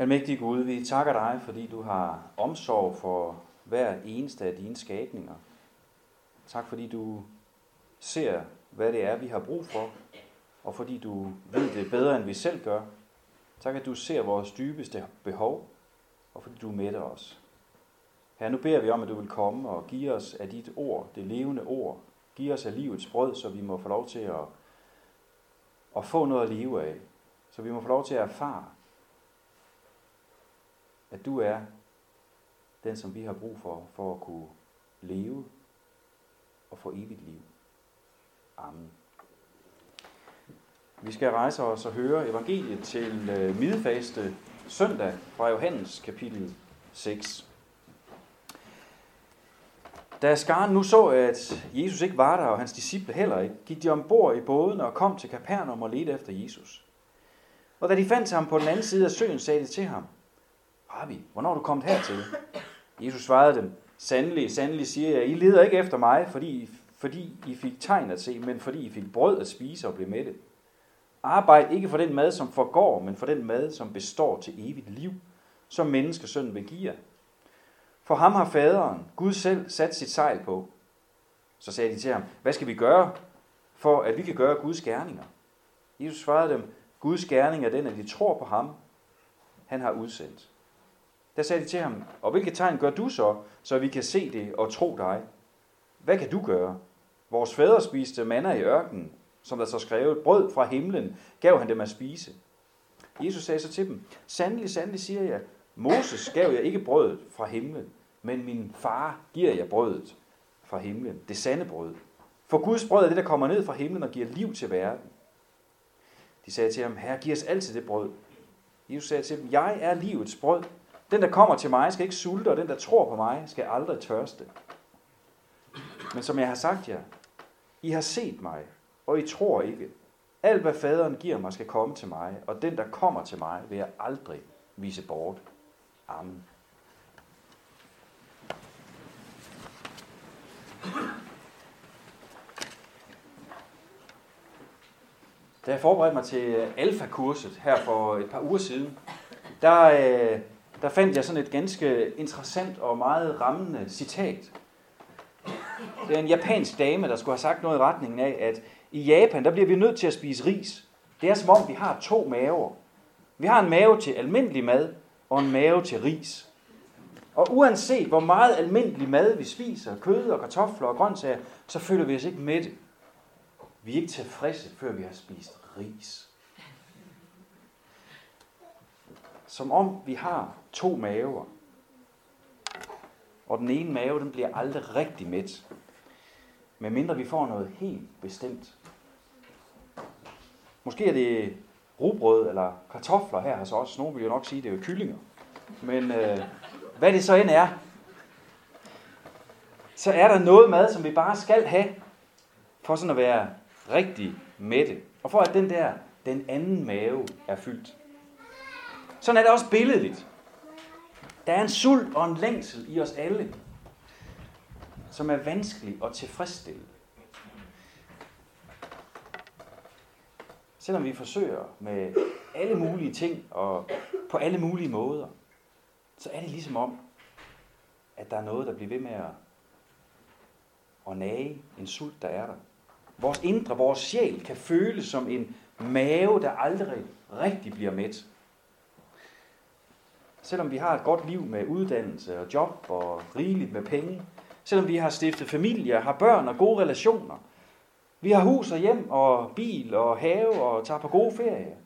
Almægtige Gud, vi takker dig, fordi du har omsorg for hver eneste af dine skabninger. Tak fordi du ser, hvad det er, vi har brug for, og fordi du ved det bedre, end vi selv gør. Tak, at du ser vores dybeste behov, og fordi du mætter os. Her nu beder vi om, at du vil komme og give os af dit ord, det levende ord. Giv os af livets brød, så vi må få lov til at, at få noget at leve af. Så vi må få lov til at erfare, at du er den, som vi har brug for, for at kunne leve og få evigt liv. Amen. Vi skal rejse os og høre evangeliet til øh, midfaste søndag fra Johannes kapitel 6. Da skaren nu så, at Jesus ikke var der, og hans disciple heller ikke, gik de ombord i båden og kom til Kapernaum og ledte efter Jesus. Og da de fandt ham på den anden side af søen, sagde de til ham, Rabbi, hvornår er du kommet hertil? Jesus svarede dem, Sandelig, sandelig siger jeg, I leder ikke efter mig, fordi, fordi I fik tegn at se, men fordi I fik brød at spise og blev mætte. Arbejd ikke for den mad, som forgår, men for den mad, som består til evigt liv, som menneskesønnen vil give jer. For ham har faderen, Gud selv, sat sit sejl på. Så sagde de til ham, hvad skal vi gøre, for at vi kan gøre Guds gerninger? Jesus svarede dem, Guds gerning er den, at de tror på ham, han har udsendt. Der sagde de til ham, og hvilke tegn gør du så, så vi kan se det og tro dig? Hvad kan du gøre? Vores fædre spiste manna i ørkenen, som der så skrevet, brød fra himlen gav han dem at spise. Jesus sagde så til dem, sandelig, sandelig siger jeg, Moses gav jeg ikke brødet fra himlen, men min far giver jeg brødet fra himlen, det sande brød. For Guds brød er det, der kommer ned fra himlen og giver liv til verden. De sagde til ham, Herre, giv os altid det brød. Jesus sagde til dem, jeg er livets brød. Den, der kommer til mig, skal ikke sulte, og den, der tror på mig, skal aldrig tørste. Men som jeg har sagt jer, I har set mig, og I tror ikke. Alt, hvad faderen giver mig, skal komme til mig, og den, der kommer til mig, vil jeg aldrig vise bort. Amen. Da jeg forberedte mig til alfa-kurset her for et par uger siden, der, øh, der fandt jeg sådan et ganske interessant og meget rammende citat. Det er en japansk dame, der skulle have sagt noget i retningen af, at i Japan, der bliver vi nødt til at spise ris. Det er som om, vi har to maver. Vi har en mave til almindelig mad, og en mave til ris. Og uanset hvor meget almindelig mad vi spiser, kød og kartofler og grøntsager, så føler vi os ikke mætte. Vi er ikke tilfredse, før vi har spist ris. Som om vi har to maver. Og den ene mave, den bliver aldrig rigtig mæt. Medmindre vi får noget helt bestemt. Måske er det rugbrød eller kartofler her hos os. Nogle vil jo nok sige, at det er jo kyllinger. Men øh, hvad det så end er, så er der noget mad, som vi bare skal have, for sådan at være rigtig mætte. Og for at den der, den anden mave er fyldt. Sådan er det også billedligt. Der er en sult og en længsel i os alle, som er vanskelig at tilfredsstille. Selvom vi forsøger med alle mulige ting og på alle mulige måder, så er det ligesom om, at der er noget, der bliver ved med at, at nage en sult, der er der. Vores indre, vores sjæl kan føles som en mave, der aldrig rigtig bliver mæt. Selvom vi har et godt liv med uddannelse og job og rigeligt med penge, selvom vi har stiftet familie, har børn og gode relationer, vi har hus og hjem og bil og have og tager på gode ferier.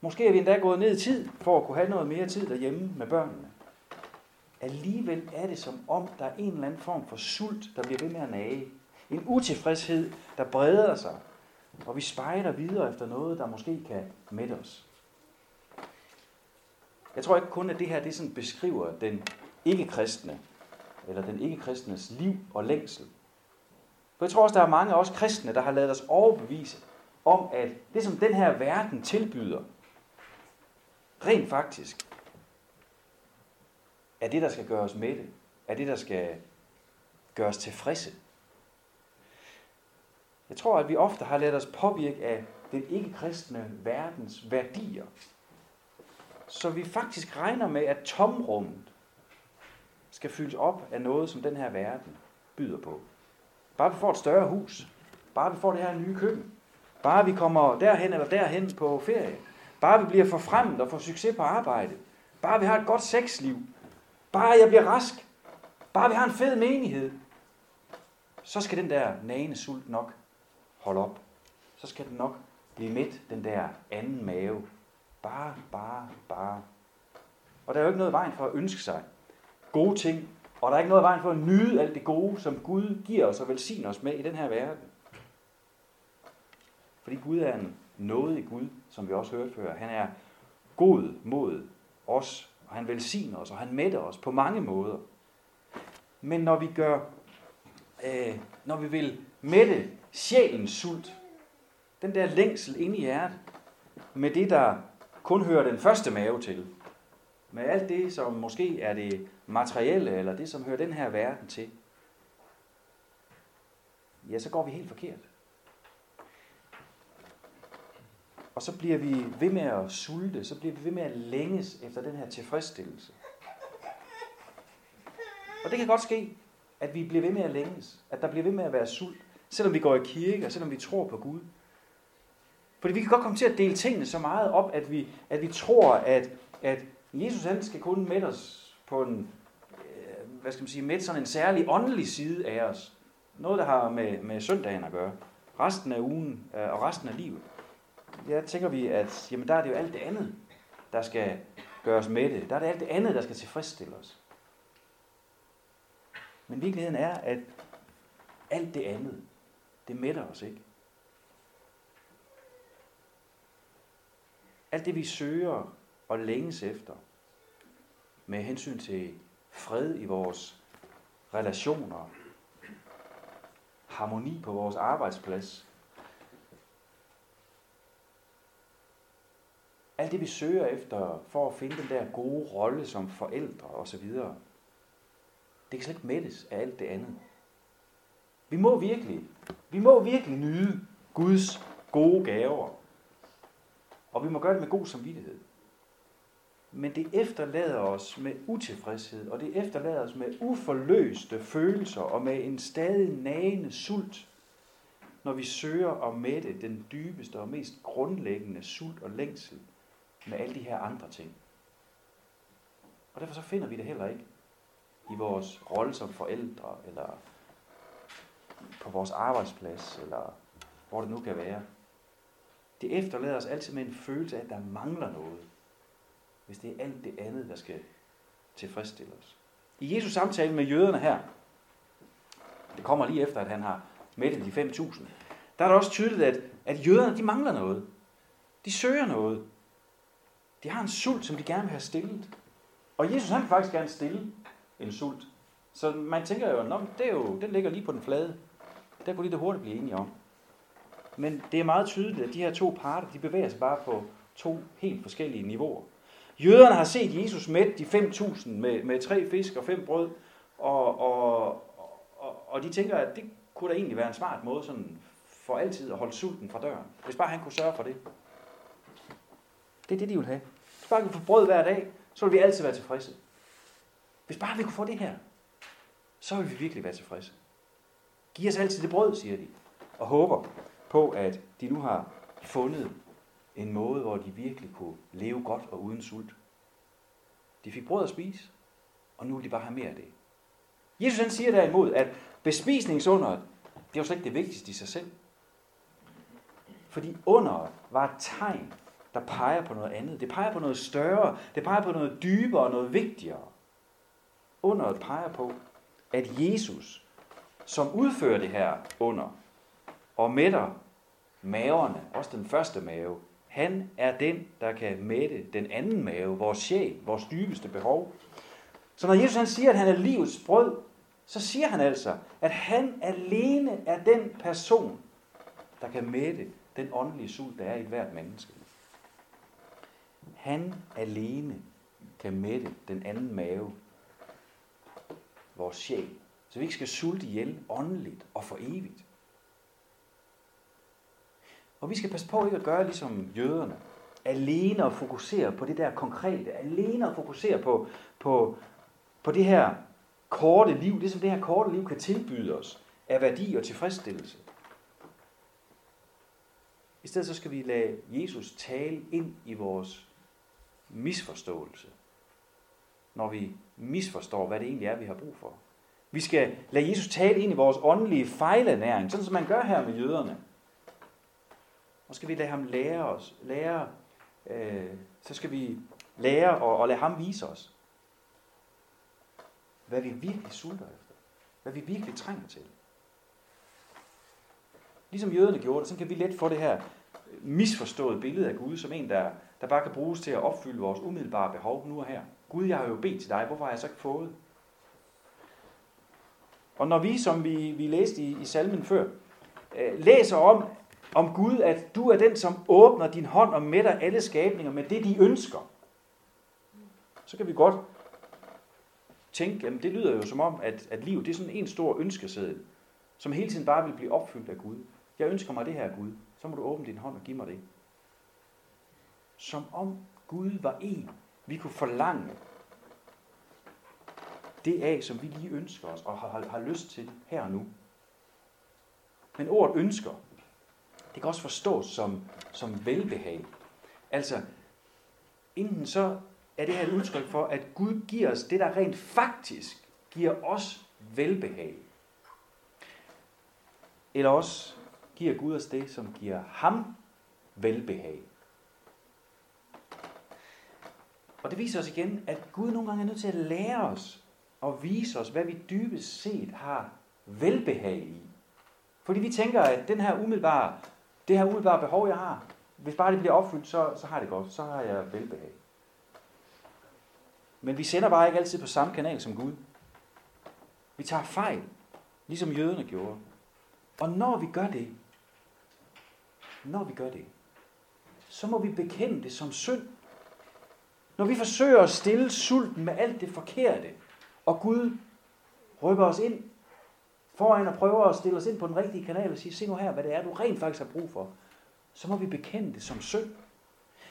Måske er vi endda gået ned i tid for at kunne have noget mere tid derhjemme med børnene. Alligevel er det som om, der er en eller anden form for sult, der bliver ved med at nage. En utilfredshed, der breder sig, og vi spejder videre efter noget, der måske kan mætte os. Jeg tror ikke kun, at det her det sådan beskriver den ikke-kristne, eller den ikke-kristnes liv og længsel. For jeg tror også, der er mange af os kristne, der har lavet os overbevise om, at det, som den her verden tilbyder, rent faktisk, er det, der skal gøre os mætte, er det, der skal gøre os tilfredse. Jeg tror, at vi ofte har ladet os påvirke af den ikke-kristne verdens værdier så vi faktisk regner med, at tomrummet skal fyldes op af noget, som den her verden byder på. Bare vi får et større hus. Bare vi får det her nye køkken. Bare vi kommer derhen eller derhen på ferie. Bare vi bliver forfremmet og får succes på arbejde. Bare vi har et godt sexliv. Bare jeg bliver rask. Bare vi har en fed menighed. Så skal den der nagende sult nok holde op. Så skal den nok blive midt, den der anden mave. Bare, bare, bare. Og der er jo ikke noget vejen for at ønske sig gode ting, og der er ikke noget vejen for at nyde alt det gode, som Gud giver os og velsigner os med i den her verden. Fordi Gud er en nådig Gud, som vi også hørte før. Han er god mod os, og han velsigner os, og han mætter os på mange måder. Men når vi gør, øh, når vi vil mætte sjælens sult, den der længsel inde i hjertet, med det, der kun hører den første mave til, med alt det, som måske er det materielle, eller det, som hører den her verden til, ja, så går vi helt forkert. Og så bliver vi ved med at sulte, så bliver vi ved med at længes efter den her tilfredsstillelse. Og det kan godt ske, at vi bliver ved med at længes, at der bliver ved med at være sult, selvom vi går i kirke, og selvom vi tror på Gud. Fordi vi kan godt komme til at dele tingene så meget op, at vi, at vi tror, at, at Jesus han skal kun med os på en, øh, hvad skal man sige, med sådan en særlig åndelig side af os. Noget, der har med, med søndagen at gøre. Resten af ugen øh, og resten af livet. Der tænker vi, at jamen, der er det jo alt det andet, der skal gøres med det. Der er det alt det andet, der skal tilfredsstille os. Men virkeligheden er, at alt det andet, det mætter os ikke. Alt det, vi søger og længes efter, med hensyn til fred i vores relationer, harmoni på vores arbejdsplads, alt det vi søger efter for at finde den der gode rolle som forældre osv., det kan slet ikke mættes af alt det andet. Vi må virkelig, vi må virkelig nyde Guds gode gaver. Og vi må gøre det med god samvittighed. Men det efterlader os med utilfredshed, og det efterlader os med uforløste følelser og med en stadig nagende sult, når vi søger at mætte den dybeste og mest grundlæggende sult og længsel med alle de her andre ting. Og derfor så finder vi det heller ikke i vores rolle som forældre, eller på vores arbejdsplads, eller hvor det nu kan være. Det efterlader os altid med en følelse af, at der mangler noget, hvis det er alt det andet, der skal tilfredsstille os. I Jesus samtale med jøderne her, det kommer lige efter, at han har mættet de 5.000, der er det også tydeligt, at, at jøderne, de mangler noget. De søger noget. De har en sult, som de gerne vil have stillet. Og Jesus han vil faktisk gerne stille en sult. Så man tænker jo, Nå, det er jo, den ligger lige på den flade. Der kunne de det hurtigt blive enige om. Men det er meget tydeligt, at de her to parter, de bevæger sig bare på to helt forskellige niveauer. Jøderne har set Jesus mætte de 5.000 med, med tre fisk og fem brød, og, og, og, og de tænker, at det kunne da egentlig være en smart måde sådan for altid at holde sulten fra døren. Hvis bare han kunne sørge for det. Det er det, de vil have. Hvis bare vi kunne få brød hver dag, så vil vi altid være tilfredse. Hvis bare vi kunne få det her, så vil vi virkelig være tilfredse. Giv os altid det brød, siger de, og håber på, at de nu har fundet en måde, hvor de virkelig kunne leve godt og uden sult. De fik brød at spise, og nu vil de bare have mere af det. Jesus han siger derimod, at bespisningsunderet, det var slet ikke det vigtigste i sig selv. Fordi underet var et tegn, der peger på noget andet. Det peger på noget større. Det peger på noget dybere og noget vigtigere. Underet peger på, at Jesus, som udfører det her under, og mætter maverne, også den første mave, han er den, der kan mætte den anden mave, vores sjæl, vores dybeste behov. Så når Jesus han siger, at han er livets brød, så siger han altså, at han alene er den person, der kan mætte den åndelige sult, der er i hvert menneske. Han alene kan mætte den anden mave, vores sjæl, så vi ikke skal sulte ihjel åndeligt og for evigt. Og vi skal passe på ikke at gøre ligesom jøderne. alene at fokusere på det der konkrete, alene at fokusere på, på, på det her korte liv, det som det her korte liv kan tilbyde os af værdi og tilfredsstillelse. I stedet så skal vi lade Jesus tale ind i vores misforståelse, når vi misforstår, hvad det egentlig er, vi har brug for. Vi skal lade Jesus tale ind i vores åndelige fejlernæring, sådan som man gør her med jøderne. Og skal vi lade ham lære os, lære, øh, så skal vi lære og, og lade ham vise os, hvad vi virkelig sulter efter. Hvad vi virkelig trænger til. Ligesom jøderne gjorde det, så kan vi let få det her misforstået billede af Gud som en, der, der bare kan bruges til at opfylde vores umiddelbare behov nu og her. Gud, jeg har jo bedt til dig, hvorfor har jeg så ikke fået? Og når vi, som vi, vi læste i, i salmen før, øh, læser om, om Gud, at du er den, som åbner din hånd og mætter alle skabninger med det, de ønsker, så kan vi godt tænke, jamen det lyder jo som om, at, at livet det er sådan en stor ønskeseddel, som hele tiden bare vil blive opfyldt af Gud. Jeg ønsker mig det her, Gud. Så må du åbne din hånd og give mig det. Som om Gud var en, vi kunne forlange det af, som vi lige ønsker os og har, har lyst til her og nu. Men ordet ønsker, det kan også forstås som, som velbehag. Altså, enten så er det her et udtryk for, at Gud giver os det, der rent faktisk giver os velbehag. Eller også giver Gud os det, som giver ham velbehag. Og det viser os igen, at Gud nogle gange er nødt til at lære os og vise os, hvad vi dybest set har velbehag i. Fordi vi tænker, at den her umiddelbare, det her umiddelbare behov, jeg har, hvis bare det bliver opfyldt, så, så har det godt, så har jeg velbehag. Men vi sender bare ikke altid på samme kanal som Gud. Vi tager fejl, ligesom jøderne gjorde. Og når vi gør det, når vi gør det, så må vi bekende det som synd. Når vi forsøger at stille sulten med alt det forkerte, og Gud rykker os ind foran og prøver at stille os ind på den rigtige kanal og sige, se nu her, hvad det er, du rent faktisk har brug for, så må vi bekende det som synd.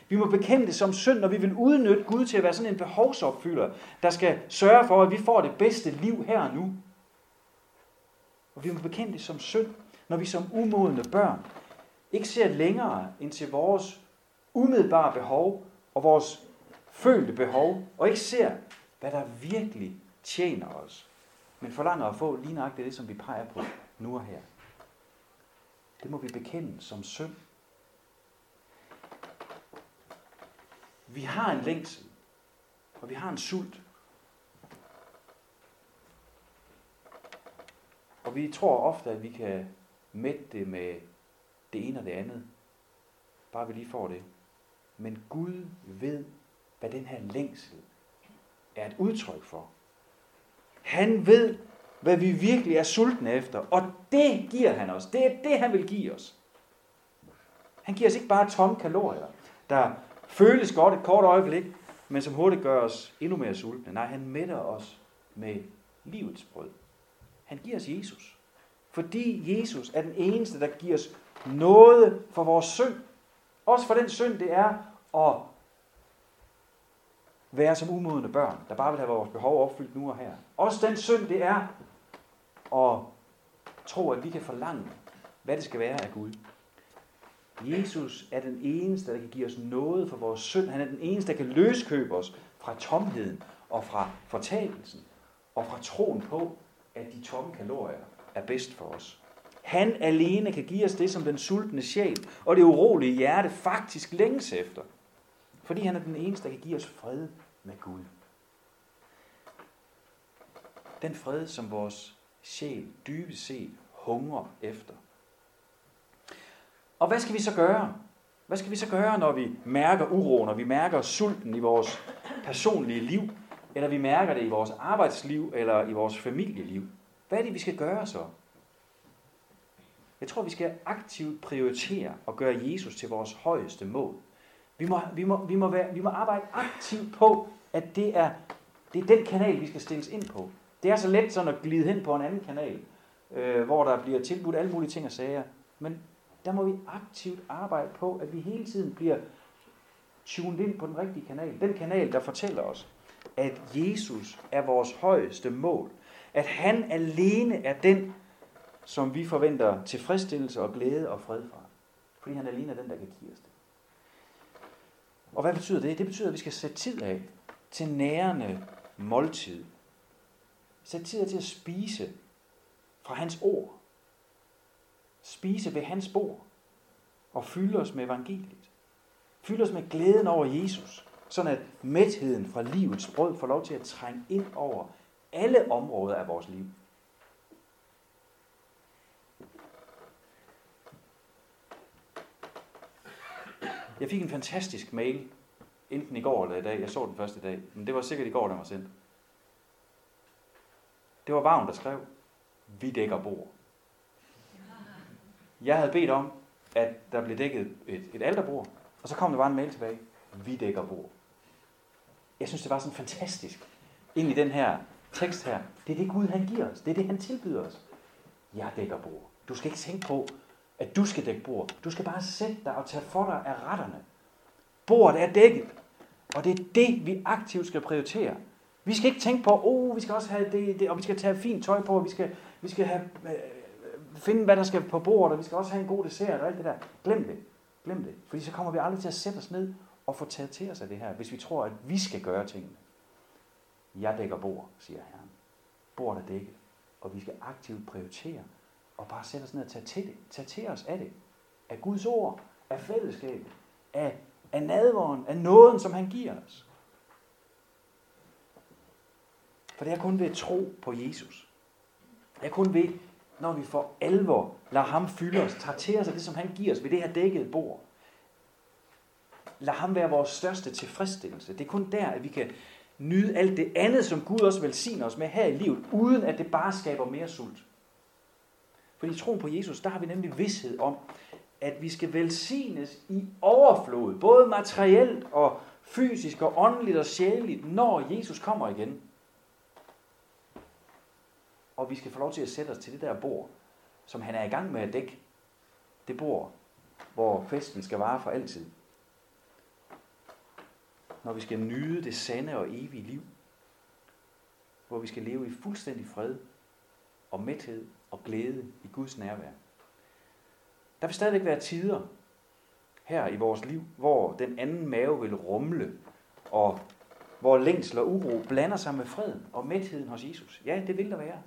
Vi må bekende det som synd, når vi vil udnytte Gud til at være sådan en behovsopfylder, der skal sørge for, at vi får det bedste liv her og nu. Og vi må bekende det som synd, når vi som umodne børn ikke ser længere end til vores umiddelbare behov og vores følte behov, og ikke ser, hvad der virkelig tjener os, men forlanger at få lige nøjagtigt det, som vi peger på nu og her. Det må vi bekende som synd. Vi har en længsel, og vi har en sult. Og vi tror ofte, at vi kan mætte det med det ene og det andet. Bare vi lige får det. Men Gud ved, hvad den her længsel er et udtryk for. Han ved, hvad vi virkelig er sultne efter, og det giver han os. Det er det, han vil give os. Han giver os ikke bare tomme kalorier, der føles godt et kort øjeblik, men som hurtigt gør os endnu mere sultne. Nej, han mætter os med livets brød. Han giver os Jesus. Fordi Jesus er den eneste, der giver os noget for vores synd. Også for den synd, det er at være som umodne børn, der bare vil have vores behov opfyldt nu og her. Også den synd, det er at tro, at vi kan forlange, hvad det skal være af Gud. Jesus er den eneste, der kan give os noget for vores synd. Han er den eneste, der kan løskøbe os fra tomheden og fra fortabelsen og fra troen på, at de tomme kalorier er bedst for os. Han alene kan give os det, som den sultne sjæl og det urolige hjerte faktisk længes efter. Fordi han er den eneste, der kan give os fred med Gud. Den fred, som vores sjæl dybest set hungrer efter. Og hvad skal vi så gøre? Hvad skal vi så gøre, når vi mærker uro, når vi mærker sulten i vores personlige liv, eller vi mærker det i vores arbejdsliv, eller i vores familieliv? Hvad er det, vi skal gøre så? Jeg tror, vi skal aktivt prioritere og gøre Jesus til vores højeste mål. Vi må, vi må, vi må, være, vi må arbejde aktivt på, at det er, det er den kanal, vi skal stilles ind på. Det er så let sådan at glide hen på en anden kanal, øh, hvor der bliver tilbudt alle mulige ting og sager. Men der må vi aktivt arbejde på, at vi hele tiden bliver tunet ind på den rigtige kanal. Den kanal, der fortæller os, at Jesus er vores højeste mål. At han alene er den, som vi forventer tilfredsstillelse og glæde og fred fra. Fordi han alene er den, der kan give os det. Og hvad betyder det? Det betyder, at vi skal sætte tid af til nærende måltid. Sætte tid af til at spise fra hans ord. Spise ved hans bord. Og fylde os med evangeliet. Fylde os med glæden over Jesus. Sådan at mætheden fra livets brød får lov til at trænge ind over alle områder af vores liv. Jeg fik en fantastisk mail, enten i går eller i dag. Jeg så den første dag, men det var sikkert i går, den var sendt. Det var Vagn, der skrev, vi dækker bord. Jeg havde bedt om, at der blev dækket et, et alterbord, og så kom der bare en mail tilbage, vi dækker bord. Jeg synes, det var sådan fantastisk ind i den her tekst her. Det er det Gud, han giver os. Det er det, han tilbyder os. Jeg dækker bord. Du skal ikke tænke på, at du skal dække bord. Du skal bare sætte dig og tage for dig af retterne. Bordet er dækket. Og det er det, vi aktivt skal prioritere. Vi skal ikke tænke på, oh, vi skal også have det, det og vi skal tage fint tøj på, og vi skal, vi skal have, øh, øh, finde, hvad der skal på bordet, og vi skal også have en god dessert og alt det der. Glem det. Glem det. Fordi så kommer vi aldrig til at sætte os ned og få taget til os af det her, hvis vi tror, at vi skal gøre tingene. Jeg dækker bord, siger Herren. Bordet er dækket, og vi skal aktivt prioritere og bare sætte os ned og tage til, det, tage til os af det. Af Guds ord, af fællesskabet, af, af nadvåren, af nåden, som han giver os. For det er kun ved at tro på Jesus. Det er kun ved, når vi for alvor lader ham fylde os, tager til os af det, som han giver os ved det her dækkede bord. Lad ham være vores største tilfredsstillelse. Det er kun der, at vi kan nyde alt det andet, som Gud også velsigner os med her i livet, uden at det bare skaber mere sult. Fordi i troen på Jesus, der har vi nemlig vidshed om, at vi skal velsignes i overflod, både materielt og fysisk og åndeligt og sjæleligt, når Jesus kommer igen. Og vi skal få lov til at sætte os til det der bord, som han er i gang med at dække. Det bord, hvor festen skal vare for altid. Når vi skal nyde det sande og evige liv. Hvor vi skal leve i fuldstændig fred og mæthed og glæde i Guds nærvær. Der vil stadigvæk være tider her i vores liv, hvor den anden mave vil rumle, og hvor længsel og uro blander sig med freden og mætheden hos Jesus. Ja, det vil der være.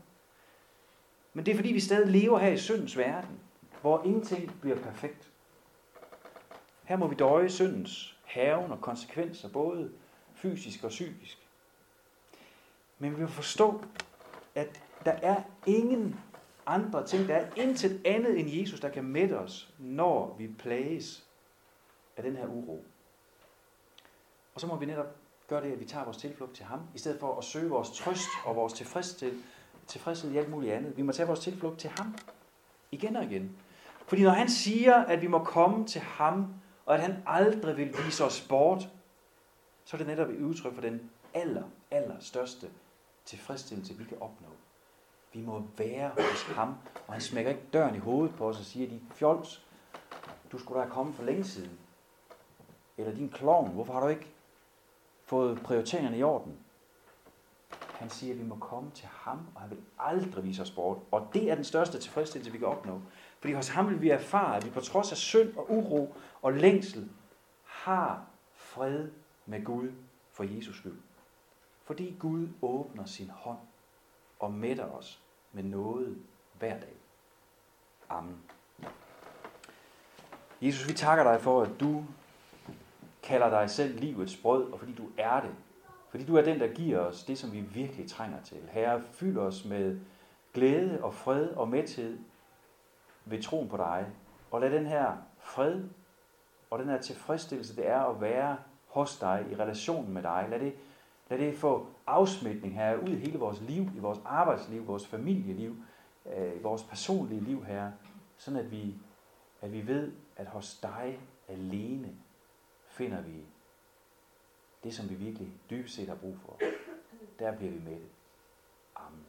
Men det er fordi, vi stadig lever her i syndens verden, hvor ingenting bliver perfekt. Her må vi døje syndens haven og konsekvenser, både fysisk og psykisk. Men vi må forstå, at der er ingen andre ting. Der er intet andet end Jesus, der kan mætte os, når vi plages af den her uro. Og så må vi netop gøre det, at vi tager vores tilflugt til ham, i stedet for at søge vores trøst og vores tilfredshed, tilfredshed i alt muligt andet. Vi må tage vores tilflugt til ham igen og igen. Fordi når han siger, at vi må komme til ham, og at han aldrig vil vise os bort, så er det netop et udtryk for den aller, aller største tilfredsstillelse, vi kan opnå. Vi må være hos ham, og han smækker ikke døren i hovedet på os og siger, din fjols, du skulle da have kommet for længe siden. Eller din klovn, hvorfor har du ikke fået prioriteringerne i orden? Han siger, at vi må komme til ham, og han vil aldrig vise os bort. Og det er den største tilfredsstillelse, vi kan opnå. Fordi hos ham vil vi erfare, at vi på trods af synd og uro og længsel, har fred med Gud for Jesus skyld. Fordi Gud åbner sin hånd og mætter os med noget hver dag. Amen. Jesus, vi takker dig for, at du kalder dig selv livets brød, og fordi du er det. Fordi du er den, der giver os det, som vi virkelig trænger til. Herre, fyld os med glæde og fred og mæthed ved troen på dig. Og lad den her fred og den her tilfredsstillelse, det er at være hos dig, i relationen med dig, lad det Lad det få afsmitning her ud i hele vores liv, i vores arbejdsliv, vores familieliv, øh, i vores personlige liv herre, sådan at vi, at vi ved, at hos dig alene finder vi det, som vi virkelig dybest set har brug for. Der bliver vi med det. Amen.